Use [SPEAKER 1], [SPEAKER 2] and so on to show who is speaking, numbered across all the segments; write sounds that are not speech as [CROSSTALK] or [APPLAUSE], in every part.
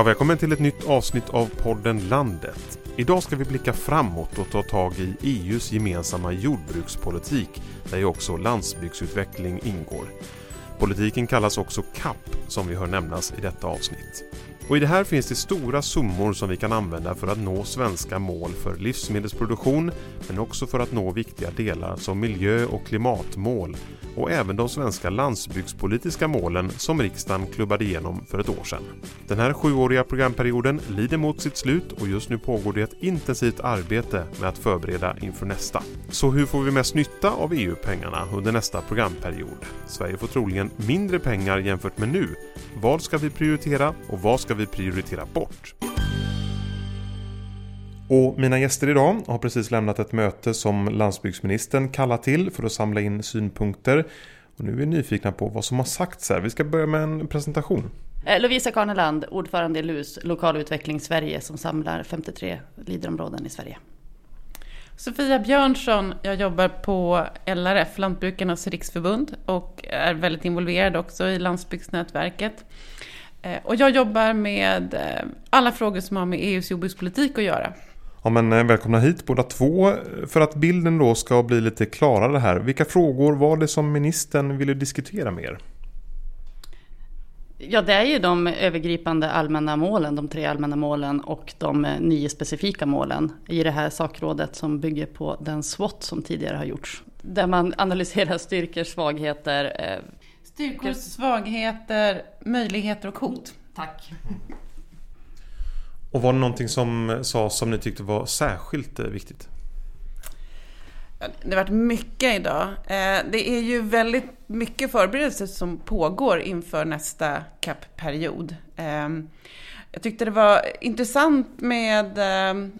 [SPEAKER 1] Ja, välkommen till ett nytt avsnitt av podden Landet. Idag ska vi blicka framåt och ta tag i EUs gemensamma jordbrukspolitik där ju också landsbygdsutveckling ingår. Politiken kallas också CAP som vi hör nämnas i detta avsnitt. Och I det här finns det stora summor som vi kan använda för att nå svenska mål för livsmedelsproduktion men också för att nå viktiga delar som miljö och klimatmål och även de svenska landsbygdspolitiska målen som riksdagen klubbade igenom för ett år sedan. Den här sjuåriga programperioden lider mot sitt slut och just nu pågår det ett intensivt arbete med att förbereda inför nästa. Så hur får vi mest nytta av EU-pengarna under nästa programperiod? Sverige får troligen mindre pengar jämfört med nu. Vad ska vi prioritera och vad ska vi prioritera bort? Och mina gäster idag har precis lämnat ett möte som landsbygdsministern kallat till för att samla in synpunkter. Och nu är vi nyfikna på vad som har sagts här. Vi ska börja med en presentation.
[SPEAKER 2] Eh, Lovisa Karneland, ordförande i LUS, Lokal utveckling Sverige, som samlar 53 liderområden i Sverige.
[SPEAKER 3] Sofia Björnsson, jag jobbar på LRF, Lantbrukarnas riksförbund, och är väldigt involverad också i landsbygdsnätverket. Eh, och jag jobbar med eh, alla frågor som har med EUs jordbrukspolitik att göra.
[SPEAKER 1] Ja, men eh, välkomna hit båda två. För att bilden då ska bli lite klarare här. Vilka frågor var det som ministern ville diskutera med er?
[SPEAKER 2] Ja, det är ju de övergripande allmänna målen, de tre allmänna målen och de nio specifika målen i det här sakrådet som bygger på den SWOT som tidigare har gjorts. Där man analyserar styrkor, svagheter. Eh,
[SPEAKER 3] Styrkor, svagheter, möjligheter och hot.
[SPEAKER 2] Tack.
[SPEAKER 1] Och var det någonting som sades som ni tyckte var särskilt eh, viktigt?
[SPEAKER 3] Det har varit mycket idag. Eh, det är ju väldigt mycket förberedelser som pågår inför nästa CAP-period. Ehm, jag tyckte det var intressant med ehm,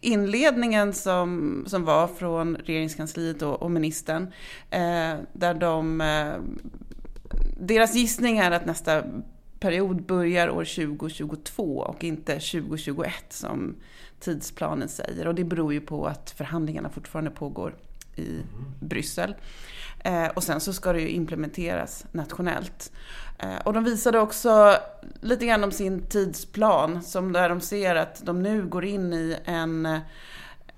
[SPEAKER 3] inledningen som, som var från regeringskansliet och, och ministern. Eh, där de... Deras gissning är att nästa period börjar år 2022 och inte 2021 som tidsplanen säger. Och det beror ju på att förhandlingarna fortfarande pågår i mm. Bryssel. Eh, och sen så ska det ju implementeras nationellt. Eh, och de visade också lite grann om sin tidsplan, som där de ser att de nu går in i en eh,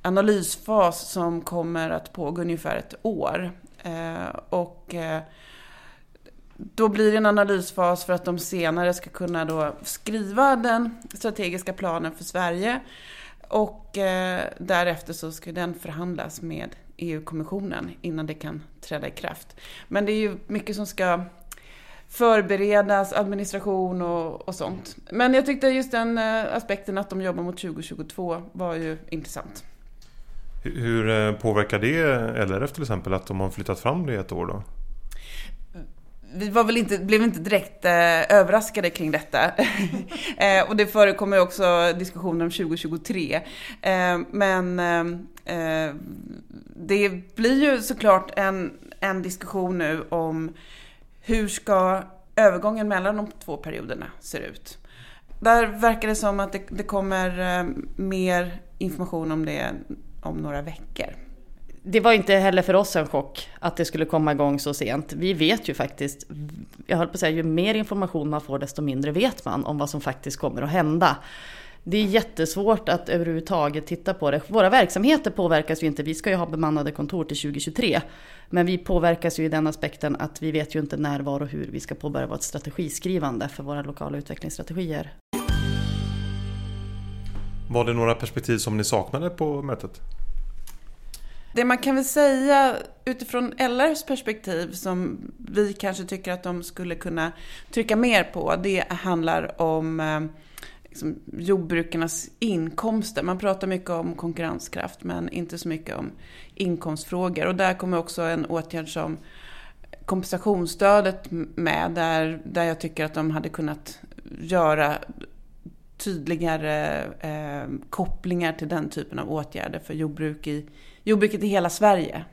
[SPEAKER 3] analysfas som kommer att pågå ungefär ett år. Eh, och eh, då blir det en analysfas för att de senare ska kunna då skriva den strategiska planen för Sverige. Och eh, därefter så ska den förhandlas med EU-kommissionen innan det kan träda i kraft. Men det är ju mycket som ska förberedas, administration och, och sånt. Men jag tyckte just den eh, aspekten att de jobbar mot 2022 var ju intressant.
[SPEAKER 1] Hur eh, påverkar det LRF till exempel att de har flyttat fram det ett år då?
[SPEAKER 3] Vi var väl inte, blev inte direkt eh, överraskade kring detta. [LAUGHS] eh, och det förekommer också diskussioner om 2023. Eh, men eh, det blir ju såklart en, en diskussion nu om hur ska övergången mellan de två perioderna se ut. Där verkar det som att det, det kommer eh, mer information om det om några veckor
[SPEAKER 2] det var inte heller för oss en chock att det skulle komma igång så sent. Vi vet ju faktiskt, jag höll på att säga, ju mer information man får desto mindre vet man om vad som faktiskt kommer att hända. Det är jättesvårt att överhuvudtaget titta på det. Våra verksamheter påverkas ju inte, vi ska ju ha bemannade kontor till 2023. Men vi påverkas ju i den aspekten att vi vet ju inte när, var och hur vi ska påbörja vårt strategiskrivande för våra lokala utvecklingsstrategier.
[SPEAKER 1] Var det några perspektiv som ni saknade på mötet?
[SPEAKER 3] Det man kan väl säga utifrån LRs perspektiv som vi kanske tycker att de skulle kunna trycka mer på, det handlar om eh, liksom, jordbrukarnas inkomster. Man pratar mycket om konkurrenskraft men inte så mycket om inkomstfrågor. Och där kommer också en åtgärd som kompensationsstödet med, där, där jag tycker att de hade kunnat göra tydligare eh, kopplingar till den typen av åtgärder för jordbruk i, jordbruket i hela Sverige.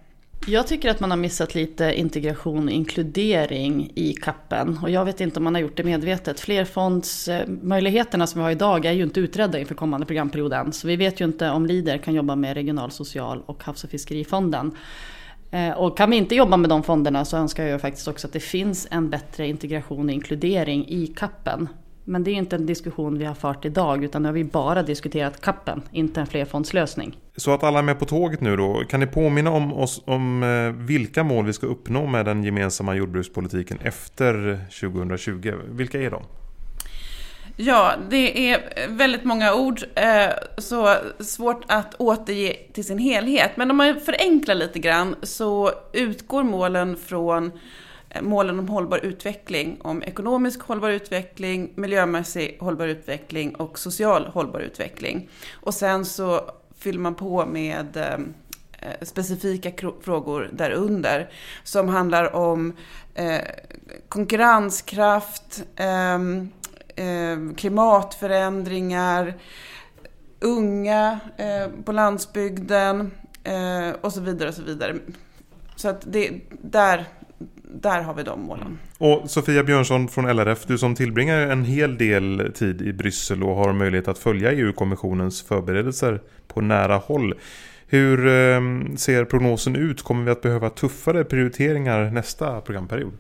[SPEAKER 2] Jag tycker att man har missat lite integration och inkludering i kappen. Och jag vet inte om man har gjort det medvetet. Flerfondsmöjligheterna eh, som vi har idag är ju inte utredda inför kommande programperiod än. Så vi vet ju inte om LIDER kan jobba med regional, social och havs och fiskerifonden. Eh, och kan vi inte jobba med de fonderna så önskar jag faktiskt också att det finns en bättre integration och inkludering i kappen men det är inte en diskussion vi har fört idag utan nu har vi bara diskuterat kappen, inte en flerfondslösning.
[SPEAKER 1] Så att alla är med på tåget nu då. Kan ni påminna om oss om eh, vilka mål vi ska uppnå med den gemensamma jordbrukspolitiken efter 2020? Vilka är de?
[SPEAKER 3] Ja, det är väldigt många ord, eh, så svårt att återge till sin helhet. Men om man förenklar lite grann så utgår målen från målen om hållbar utveckling, om ekonomisk hållbar utveckling, miljömässig hållbar utveckling och social hållbar utveckling. Och sen så fyller man på med eh, specifika frågor därunder som handlar om eh, konkurrenskraft, eh, klimatförändringar, unga eh, på landsbygden och så vidare. och Så vidare. Så att det, där, där har vi de målen.
[SPEAKER 1] Och Sofia Björnsson från LRF, du som tillbringar en hel del tid i Bryssel och har möjlighet att följa EU-kommissionens förberedelser på nära håll. Hur eh, ser prognosen ut? Kommer vi att behöva tuffare prioriteringar nästa programperiod?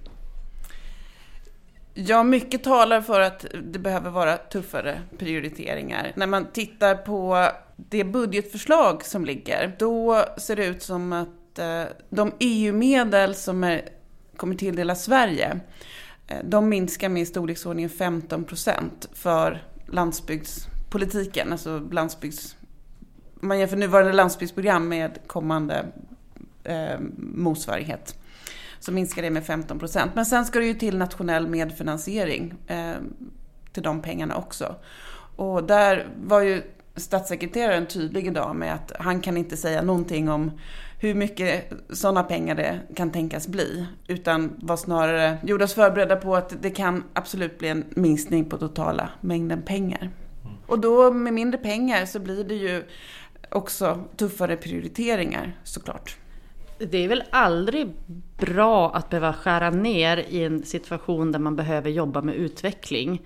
[SPEAKER 3] Ja, mycket talar för att det behöver vara tuffare prioriteringar. När man tittar på det budgetförslag som ligger, då ser det ut som att eh, de EU-medel som är, kommer tilldela Sverige, eh, de minskar med i storleksordningen 15 procent för landsbygdspolitiken, alltså landsbygds... Om man jämför nuvarande landsbygdsprogram med kommande eh, motsvarighet så minskar det med 15 procent. Men sen ska det ju till nationell medfinansiering eh, till de pengarna också. Och där var ju statssekreteraren tydlig idag med att han kan inte säga någonting om hur mycket sådana pengar det kan tänkas bli. Utan var snarare gjorde oss förberedda på att det kan absolut bli en minskning på totala mängden pengar. Och då med mindre pengar så blir det ju också tuffare prioriteringar såklart
[SPEAKER 2] det är väl aldrig bra att behöva skära ner i en situation där man behöver jobba med utveckling.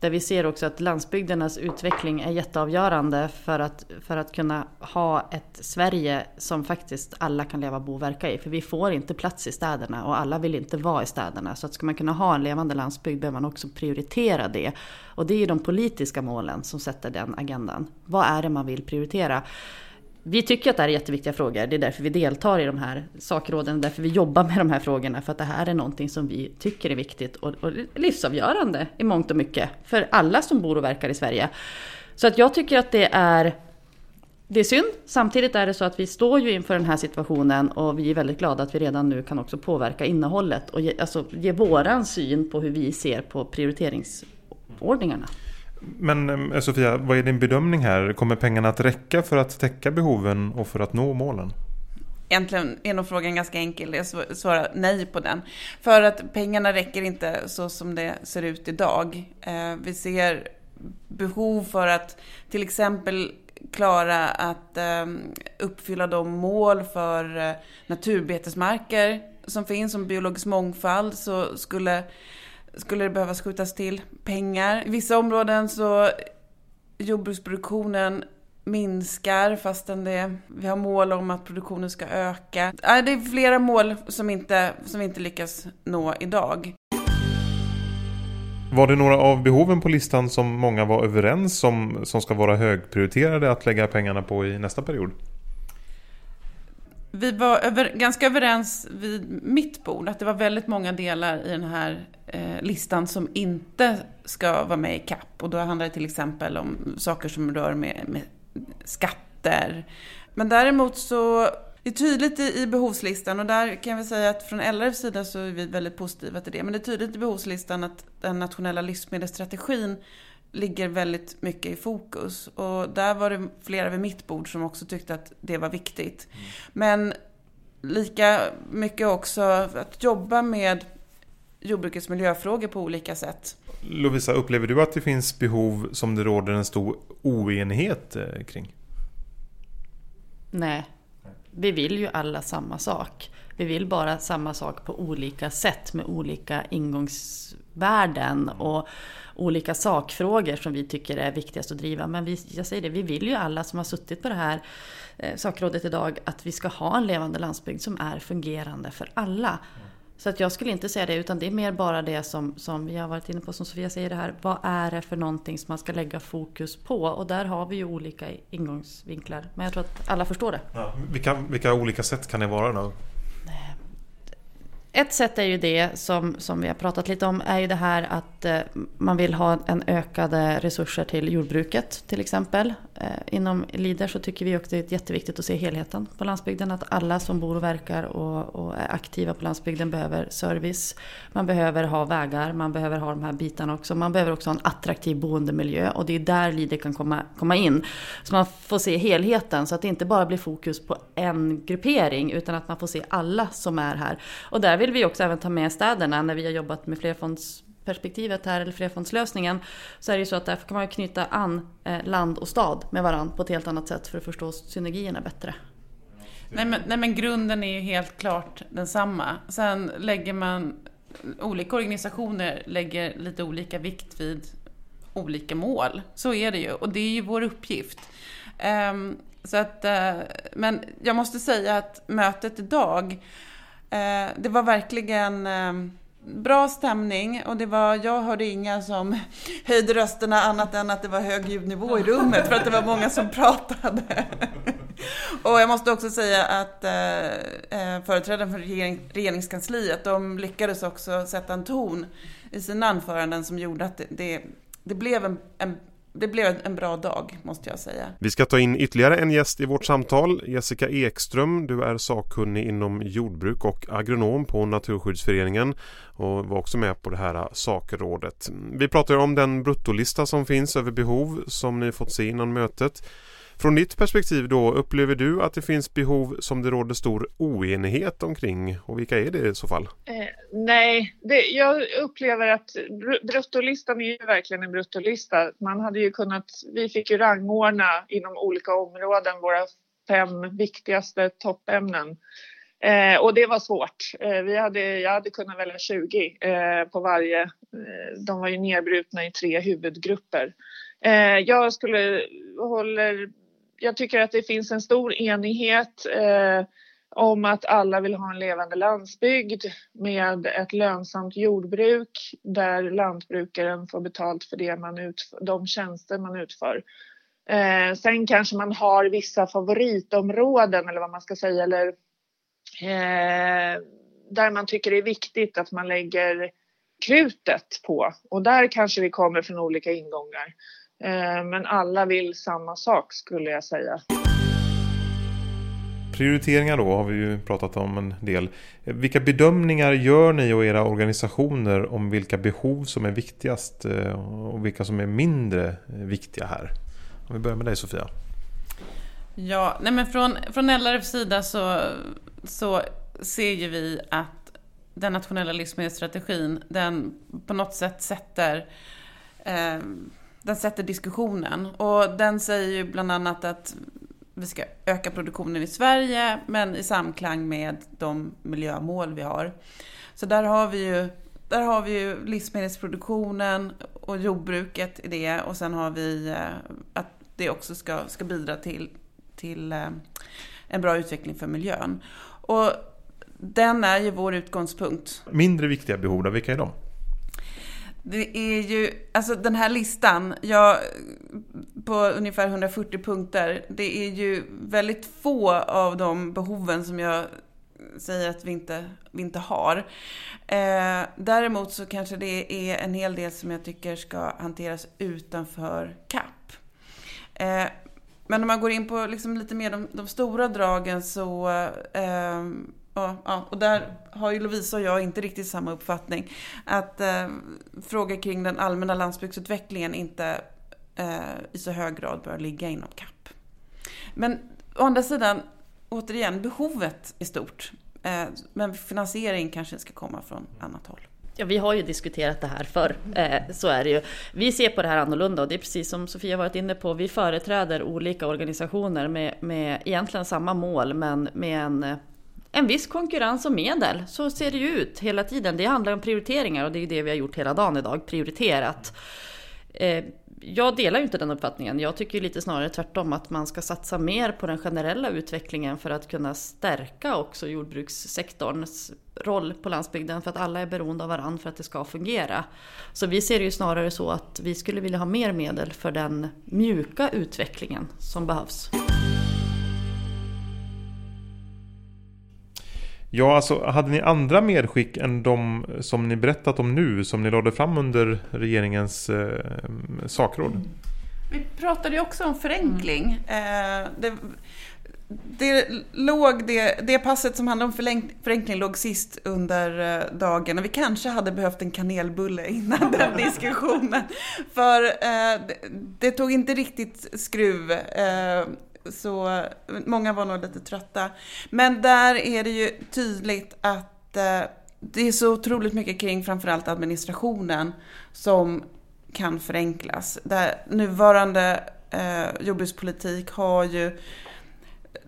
[SPEAKER 2] Där vi ser också att landsbygdernas utveckling är jätteavgörande för att, för att kunna ha ett Sverige som faktiskt alla kan leva, bo och verka i. För vi får inte plats i städerna och alla vill inte vara i städerna. Så att ska man kunna ha en levande landsbygd behöver man också prioritera det. Och det är ju de politiska målen som sätter den agendan. Vad är det man vill prioritera? Vi tycker att det här är jätteviktiga frågor. Det är därför vi deltar i de här sakråden, därför vi jobbar med de här frågorna. För att det här är någonting som vi tycker är viktigt och, och livsavgörande i mångt och mycket. För alla som bor och verkar i Sverige. Så att jag tycker att det är det är synd. Samtidigt är det så att vi står ju inför den här situationen och vi är väldigt glada att vi redan nu kan också påverka innehållet och ge, alltså, ge våran syn på hur vi ser på prioriteringsordningarna.
[SPEAKER 1] Men eh, Sofia, vad är din bedömning här? Kommer pengarna att räcka för att täcka behoven och för att nå målen?
[SPEAKER 3] Egentligen är nog frågan ganska enkel. Jag svarar nej på den. För att pengarna räcker inte så som det ser ut idag. Eh, vi ser behov för att till exempel klara att ehm, uppfylla de mål för eh, naturbetesmarker som finns, som biologisk mångfald, så skulle skulle det behöva skjutas till pengar. I vissa områden så jordbruksproduktionen minskar fastän det, vi har mål om att produktionen ska öka. Det är flera mål som, inte, som vi inte lyckas nå idag.
[SPEAKER 1] Var det några av behoven på listan som många var överens om som ska vara högprioriterade att lägga pengarna på i nästa period?
[SPEAKER 3] Vi var över, ganska överens vid mitt bord att det var väldigt många delar i den här eh, listan som inte ska vara med i CAP. Och då handlar det till exempel om saker som rör med, med skatter. Men däremot så det är tydligt i behovslistan och där kan vi säga att från LRFs sida så är vi väldigt positiva till det. Men det är tydligt i behovslistan att den nationella livsmedelsstrategin ligger väldigt mycket i fokus. Och där var det flera vid mitt bord som också tyckte att det var viktigt. Mm. Men lika mycket också att jobba med jordbrukets miljöfrågor på olika sätt.
[SPEAKER 1] Lovisa, upplever du att det finns behov som det råder en stor oenighet eh, kring?
[SPEAKER 2] Nej, vi vill ju alla samma sak. Vi vill bara samma sak på olika sätt med olika ingångsvärden och olika sakfrågor som vi tycker är viktigast att driva. Men vi, jag säger det, vi vill ju alla som har suttit på det här eh, sakrådet idag att vi ska ha en levande landsbygd som är fungerande för alla. Så att jag skulle inte säga det, utan det är mer bara det som, som vi har varit inne på, som Sofia säger det här. Vad är det för någonting som man ska lägga fokus på? Och där har vi ju olika ingångsvinklar. Men jag tror att alla förstår det.
[SPEAKER 1] Ja, vilka, vilka olika sätt kan det vara då?
[SPEAKER 2] Ett sätt är ju det som, som vi har pratat lite om, är ju det här att eh, man vill ha en ökade resurser till jordbruket till exempel. Eh, inom Lider så tycker vi också att det är jätteviktigt att se helheten på landsbygden. Att alla som bor och verkar och, och, är aktiva på landsbygden behöver service. Man behöver ha vägar, man behöver ha de här bitarna också. Man behöver också ha en attraktiv boendemiljö och det är där Lider kan komma, komma in. Så man får se helheten så att det inte bara blir fokus på en gruppering utan att man får se alla som är här. Och där vill vi också även ta med städerna när vi har jobbat med flerfonds perspektivet här, eller flerfondslösningen, så är det ju så att därför kan man knyta an eh, land och stad med varandra på ett helt annat sätt för att förstå synergierna bättre.
[SPEAKER 3] Nej men, nej men grunden är ju helt klart densamma. Sen lägger man, olika organisationer lägger lite olika vikt vid olika mål. Så är det ju och det är ju vår uppgift. Um, så att, uh, men jag måste säga att mötet idag uh, det var verkligen eh, bra stämning och det var, jag hörde inga som [LAUGHS] höjde rösterna annat än att det var hög ljudnivå i rummet för att det var många som pratade. [LAUGHS] och jag måste också säga att eh, eh, företrädaren för regering, regeringskansliet, de lyckades också sätta en ton i sina anföranden som gjorde att det, det, det blev en, en det blev en bra dag måste jag säga.
[SPEAKER 1] Vi ska ta in ytterligare en gäst i vårt samtal. Jessica Ekström, du är sakkunnig inom jordbruk och agronom på Naturskyddsföreningen och var också med på det här sakrådet. Vi pratar om den bruttolista som finns över behov som ni fått se innan mötet. Från ditt perspektiv då, upplever du att det finns behov som det råder stor oenighet omkring och vilka är det i så fall?
[SPEAKER 4] Eh, nej, det, jag upplever att bruttolistan är ju verkligen en bruttolista. Man hade ju kunnat, vi fick ju rangordna inom olika områden våra fem viktigaste toppämnen. Eh, och det var svårt. Eh, vi hade, jag hade kunnat välja 20 eh, på varje. Eh, de var ju nedbrutna i tre huvudgrupper. Eh, jag skulle håller jag tycker att det finns en stor enighet eh, om att alla vill ha en levande landsbygd med ett lönsamt jordbruk där lantbrukaren får betalt för det man utför, de tjänster man utför. Eh, sen kanske man har vissa favoritområden eller vad man ska säga eller eh, där man tycker det är viktigt att man lägger krutet på och där kanske vi kommer från olika ingångar. Eh, men alla vill samma sak skulle jag säga.
[SPEAKER 1] Prioriteringar då har vi ju pratat om en del. Vilka bedömningar gör ni och era organisationer om vilka behov som är viktigast eh, och vilka som är mindre viktiga här? Om vi börjar med dig Sofia.
[SPEAKER 3] Ja, nej men från, från LRFs sida så, så ser ju vi att den nationella livsmedelsstrategin, den på något sätt sätter eh, den sätter diskussionen. Och den säger ju bland annat att vi ska öka produktionen i Sverige, men i samklang med de miljömål vi har. Så där har vi ju, där har vi ju livsmedelsproduktionen och jordbruket i det. Och sen har vi eh, att det också ska, ska bidra till, till eh, en bra utveckling för miljön. Och den är ju vår utgångspunkt.
[SPEAKER 1] Mindre viktiga behov då, vilka är de?
[SPEAKER 3] Det är ju, alltså den här listan, jag, på ungefär 140 punkter, det är ju väldigt få av de behoven som jag säger att vi inte, vi inte har. Eh, däremot så kanske det är en hel del som jag tycker ska hanteras utanför CAP. Eh, men om man går in på liksom lite mer de, de stora dragen så eh, Ja, ja, och där har ju Lovisa och jag inte riktigt samma uppfattning. Att eh, frågor kring den allmänna landsbygdsutvecklingen inte eh, i så hög grad bör ligga inom CAP. Men å andra sidan, återigen, behovet är stort. Eh, men finansiering kanske ska komma från annat håll.
[SPEAKER 2] Ja, vi har ju diskuterat det här förr, eh, så är det ju. Vi ser på det här annorlunda och det är precis som Sofia varit inne på. Vi företräder olika organisationer med, med egentligen samma mål men med en en viss konkurrens om medel. Så ser det ju ut hela tiden. Det handlar om prioriteringar och det är det vi har gjort hela dagen idag, prioriterat. Eh, jag delar ju inte den uppfattningen. Jag tycker lite snarare tvärtom att man ska satsa mer på den generella utvecklingen för att kunna stärka också jordbrukssektorns roll på landsbygden för att alla är beroende av varandra för att det ska fungera. Så vi ser det ju snarare så att vi skulle vilja ha mer medel för den mjuka utvecklingen som behövs.
[SPEAKER 1] Ja, alltså hade ni andra medskick än de som ni berättat om nu, som ni lade fram under regeringens eh, sakråd?
[SPEAKER 3] Vi pratade ju också om förenkling. Mm. Eh, det, det, låg det, det passet som handlade om förenkling låg sist under eh, dagen och vi kanske hade behövt en kanelbulle innan den [LAUGHS] diskussionen. För eh, det, det, tog inte riktigt skruv. Eh, så många var nog lite trötta. Men där är det ju tydligt att eh, det är så otroligt mycket kring framförallt administrationen som kan förenklas. Där nuvarande eh, jordbrukspolitik har ju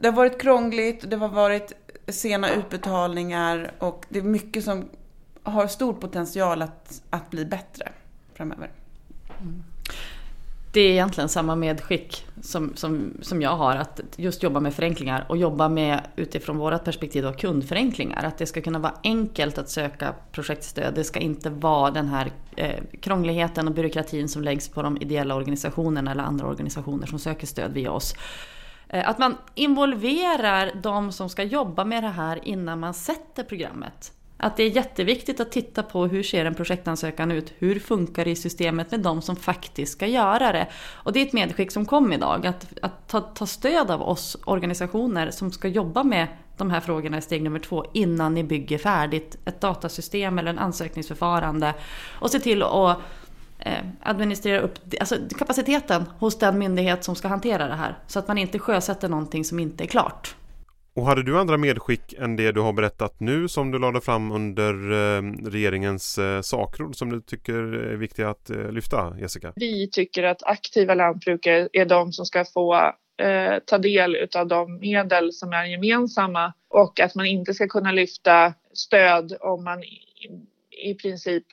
[SPEAKER 3] det har varit krångligt, det har varit sena utbetalningar och det är mycket som har stor potential att, att bli bättre framöver. Mm
[SPEAKER 2] det är egentligen samma medskick som, som, som jag har, att just jobba med förenklingar och jobba med utifrån vårt perspektiv då, kundförenklingar. Att det ska kunna vara enkelt att söka projektstöd. Det ska inte vara den här eh, krångligheten och byråkratin som läggs på de ideella organisationerna eller andra organisationer som söker stöd via oss. Eh, att man involverar de som ska jobba med det här innan man sätter programmet. Att det är jätteviktigt att titta på hur ser en projektansökan ut? Hur funkar det i systemet med de som faktiskt ska göra det? Och det är ett medskick som kom idag, att, att ta, ta stöd av oss organisationer som ska jobba med de här frågorna i steg nummer två innan ni bygger färdigt ett datasystem eller en ansökningsförfarande. Och se till att eh, administrera upp alltså kapaciteten hos den myndighet som ska hantera det här. Så att man inte sjösätter någonting som inte är klart.
[SPEAKER 1] Och hade du andra medskick än det du har berättat nu som du lade fram under eh, regeringens eh, sakråd som du tycker är viktiga att eh, lyfta, Jessica?
[SPEAKER 4] Vi tycker att aktiva lantbrukare är de som ska få ta del av de medel som är gemensamma och att man inte ska kunna lyfta stöd om man i princip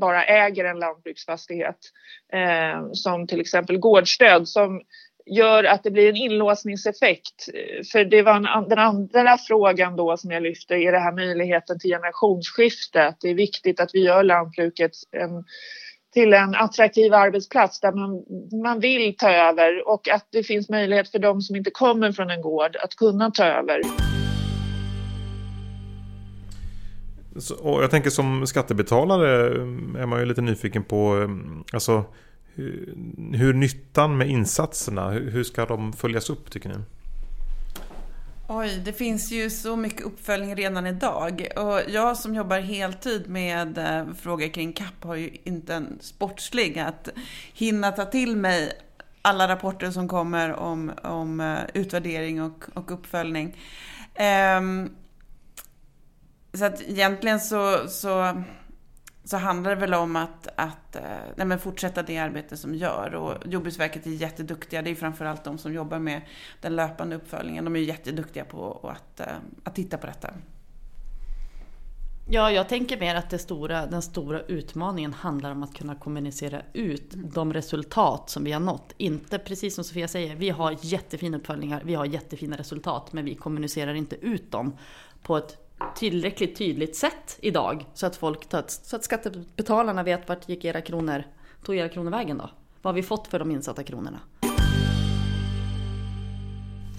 [SPEAKER 4] bara äger en lantbruksfastighet. som till exempel gårdsstöd som gör att det blir en inlåsningseffekt. Eh, för det var en, den andra frågan då som jag lyfte är det här möjligheten till generationsskifte. Att det är viktigt att vi gör lantbruket en, till en attraktiv arbetsplats där man, man vill ta över och att det finns möjlighet för de som inte kommer från en gård att kunna ta över.
[SPEAKER 1] och jag tänker som skattebetalare eh, är man ju lite nyfiken på eh, alltså hur nyttan med insatserna, hur ska de följas upp tycker ni?
[SPEAKER 3] Oj, det finns ju så mycket uppföljning redan idag. Och jag som jobbar heltid med eh, frågor kring CAP har ju inte en sportslig att hinna ta till mig alla rapporter som kommer om, om eh, utvärdering och, och uppföljning. Um, så att egentligen så, så så handlar det väl om att, att eh, nej fortsätta det arbete som gör. Och Jordbruksverket är jätteduktiga. Det är framförallt de som jobbar med den löpande uppföljningen. De är jätteduktiga på att, eh, att titta på detta.
[SPEAKER 2] Ja, jag tänker mer att stora, den stora utmaningen handlar om att kunna kommunicera ut de resultat som vi har nått. Inte precis som Sofia säger, vi har jättefina uppföljningar, vi har jättefina resultat, men vi kommunicerar inte ut dem på ett tillräckligt tydligt sätt idag så att folk, så att skattebetalarna vet vart gick era kronor, tog era kronor vägen då? Vad har vi fått för de insatta kronorna?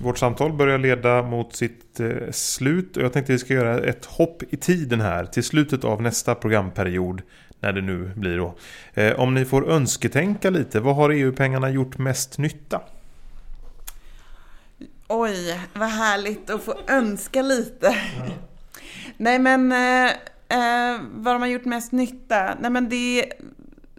[SPEAKER 1] Vårt samtal börjar leda mot sitt eh, slut och jag tänkte att vi ska göra ett hopp i tiden här till slutet av nästa programperiod när det nu blir då. Eh, om ni får önsketänka lite, vad har EU-pengarna gjort mest nytta?
[SPEAKER 3] Oj, vad härligt att få önska lite. Ja. Nej men, eh, eh, vad har gjort mest nytta? Nej men det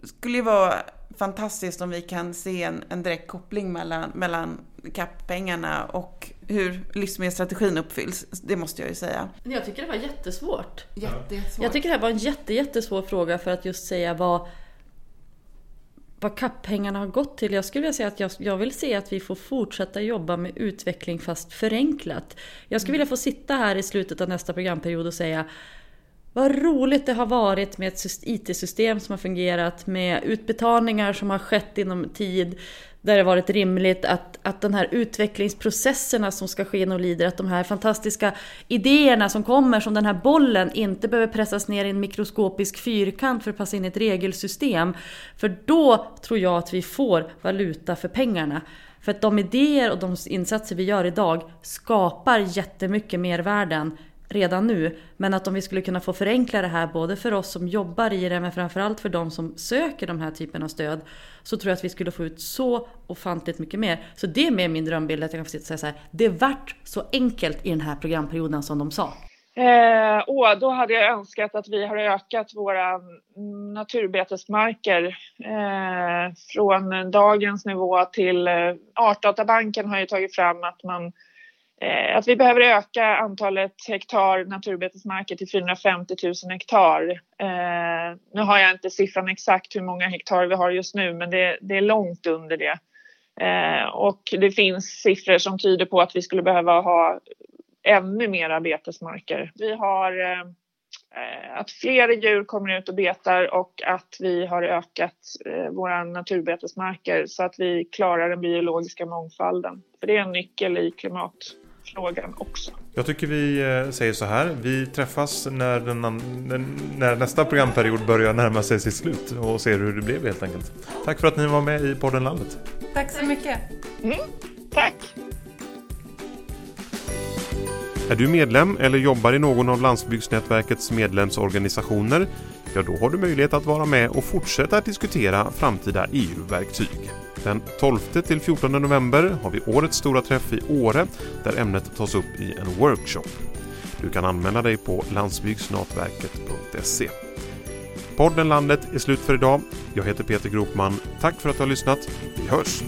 [SPEAKER 3] skulle ju vara fantastiskt om vi kan se en, en direkt koppling mellan, mellan CAP-pengarna och hur livsmedelsstrategin uppfylls. Det måste jag ju säga.
[SPEAKER 2] Jag tycker det var jättesvårt.
[SPEAKER 3] Jättesvårt.
[SPEAKER 2] Jag tycker det här var en jätte, jättesvår fråga för att just säga vad vad CAP-pengarna har gått till. Jag skulle vilja säga att jag, jag, vill se att vi får fortsätta jobba med utveckling fast förenklat. Jag skulle vilja få sitta här i slutet av nästa programperiod och säga vad roligt det har varit med ett IT-system som har fungerat, med utbetalningar som har skett inom tid, där det varit rimligt att, att den här utvecklingsprocesserna som ska ske inom Leader, att de här fantastiska idéerna som kommer som den här bollen inte behöver pressas ner i en mikroskopisk fyrkant för att passa in i ett regelsystem. För då tror jag att vi får valuta för pengarna. För att de idéer och de insatser vi gör idag skapar jättemycket mervärden redan nu. Men att om vi skulle kunna få förenkla det här både för oss som jobbar i det men framförallt för de som söker de här typen av stöd. Så tror jag att vi skulle få ut så ofantligt mycket mer. Så det är mer min drömbild att jag kan få sitta och säga så här. Det vart så enkelt i den här programperioden som de sa.
[SPEAKER 4] Eh, och då hade jag önskat att vi har ökat våra naturbetesmarker eh, från dagens nivå till eh, Artdatabanken har ju tagit fram att man Eh, Eh, att vi behöver öka antalet hektar naturbetesmarker till 450 000 hektar. Eh, nu har jag inte siffran exakt hur många hektar vi har just nu men det, det är långt under det. Eh, och det finns siffror som tyder på att vi skulle behöva ha ännu mera betesmarker. Vi har eh, eh, att fler djur kommer ut och betar och att vi har ökat våra naturbetesmarker så att vi klarar den biologiska mångfalden. För det är en nyckel i klimat frågan också.
[SPEAKER 1] Jag tycker vi eh, säger så här. Vi träffas när, den, när nästa programperiod börjar närma sig sitt slut och ser hur det blev helt enkelt. Tack för att ni var med i podden Landet.
[SPEAKER 3] Tack så mycket.
[SPEAKER 4] Mm, tack.
[SPEAKER 1] Är du medlem eller jobbar i någon av Landsbygdsnätverkets medlemsorganisationer? Ja, då har du möjlighet att vara med och fortsätta diskutera framtida EU-verktyg. Den 12 till 14 november har vi årets stora träff i Åre där ämnet tas upp i en workshop. Du kan anmäla dig på landsbygdsnatverket.se. Podden Landet är slut för idag. Jag heter Peter Gropman. Tack för att du har lyssnat. Vi hörs!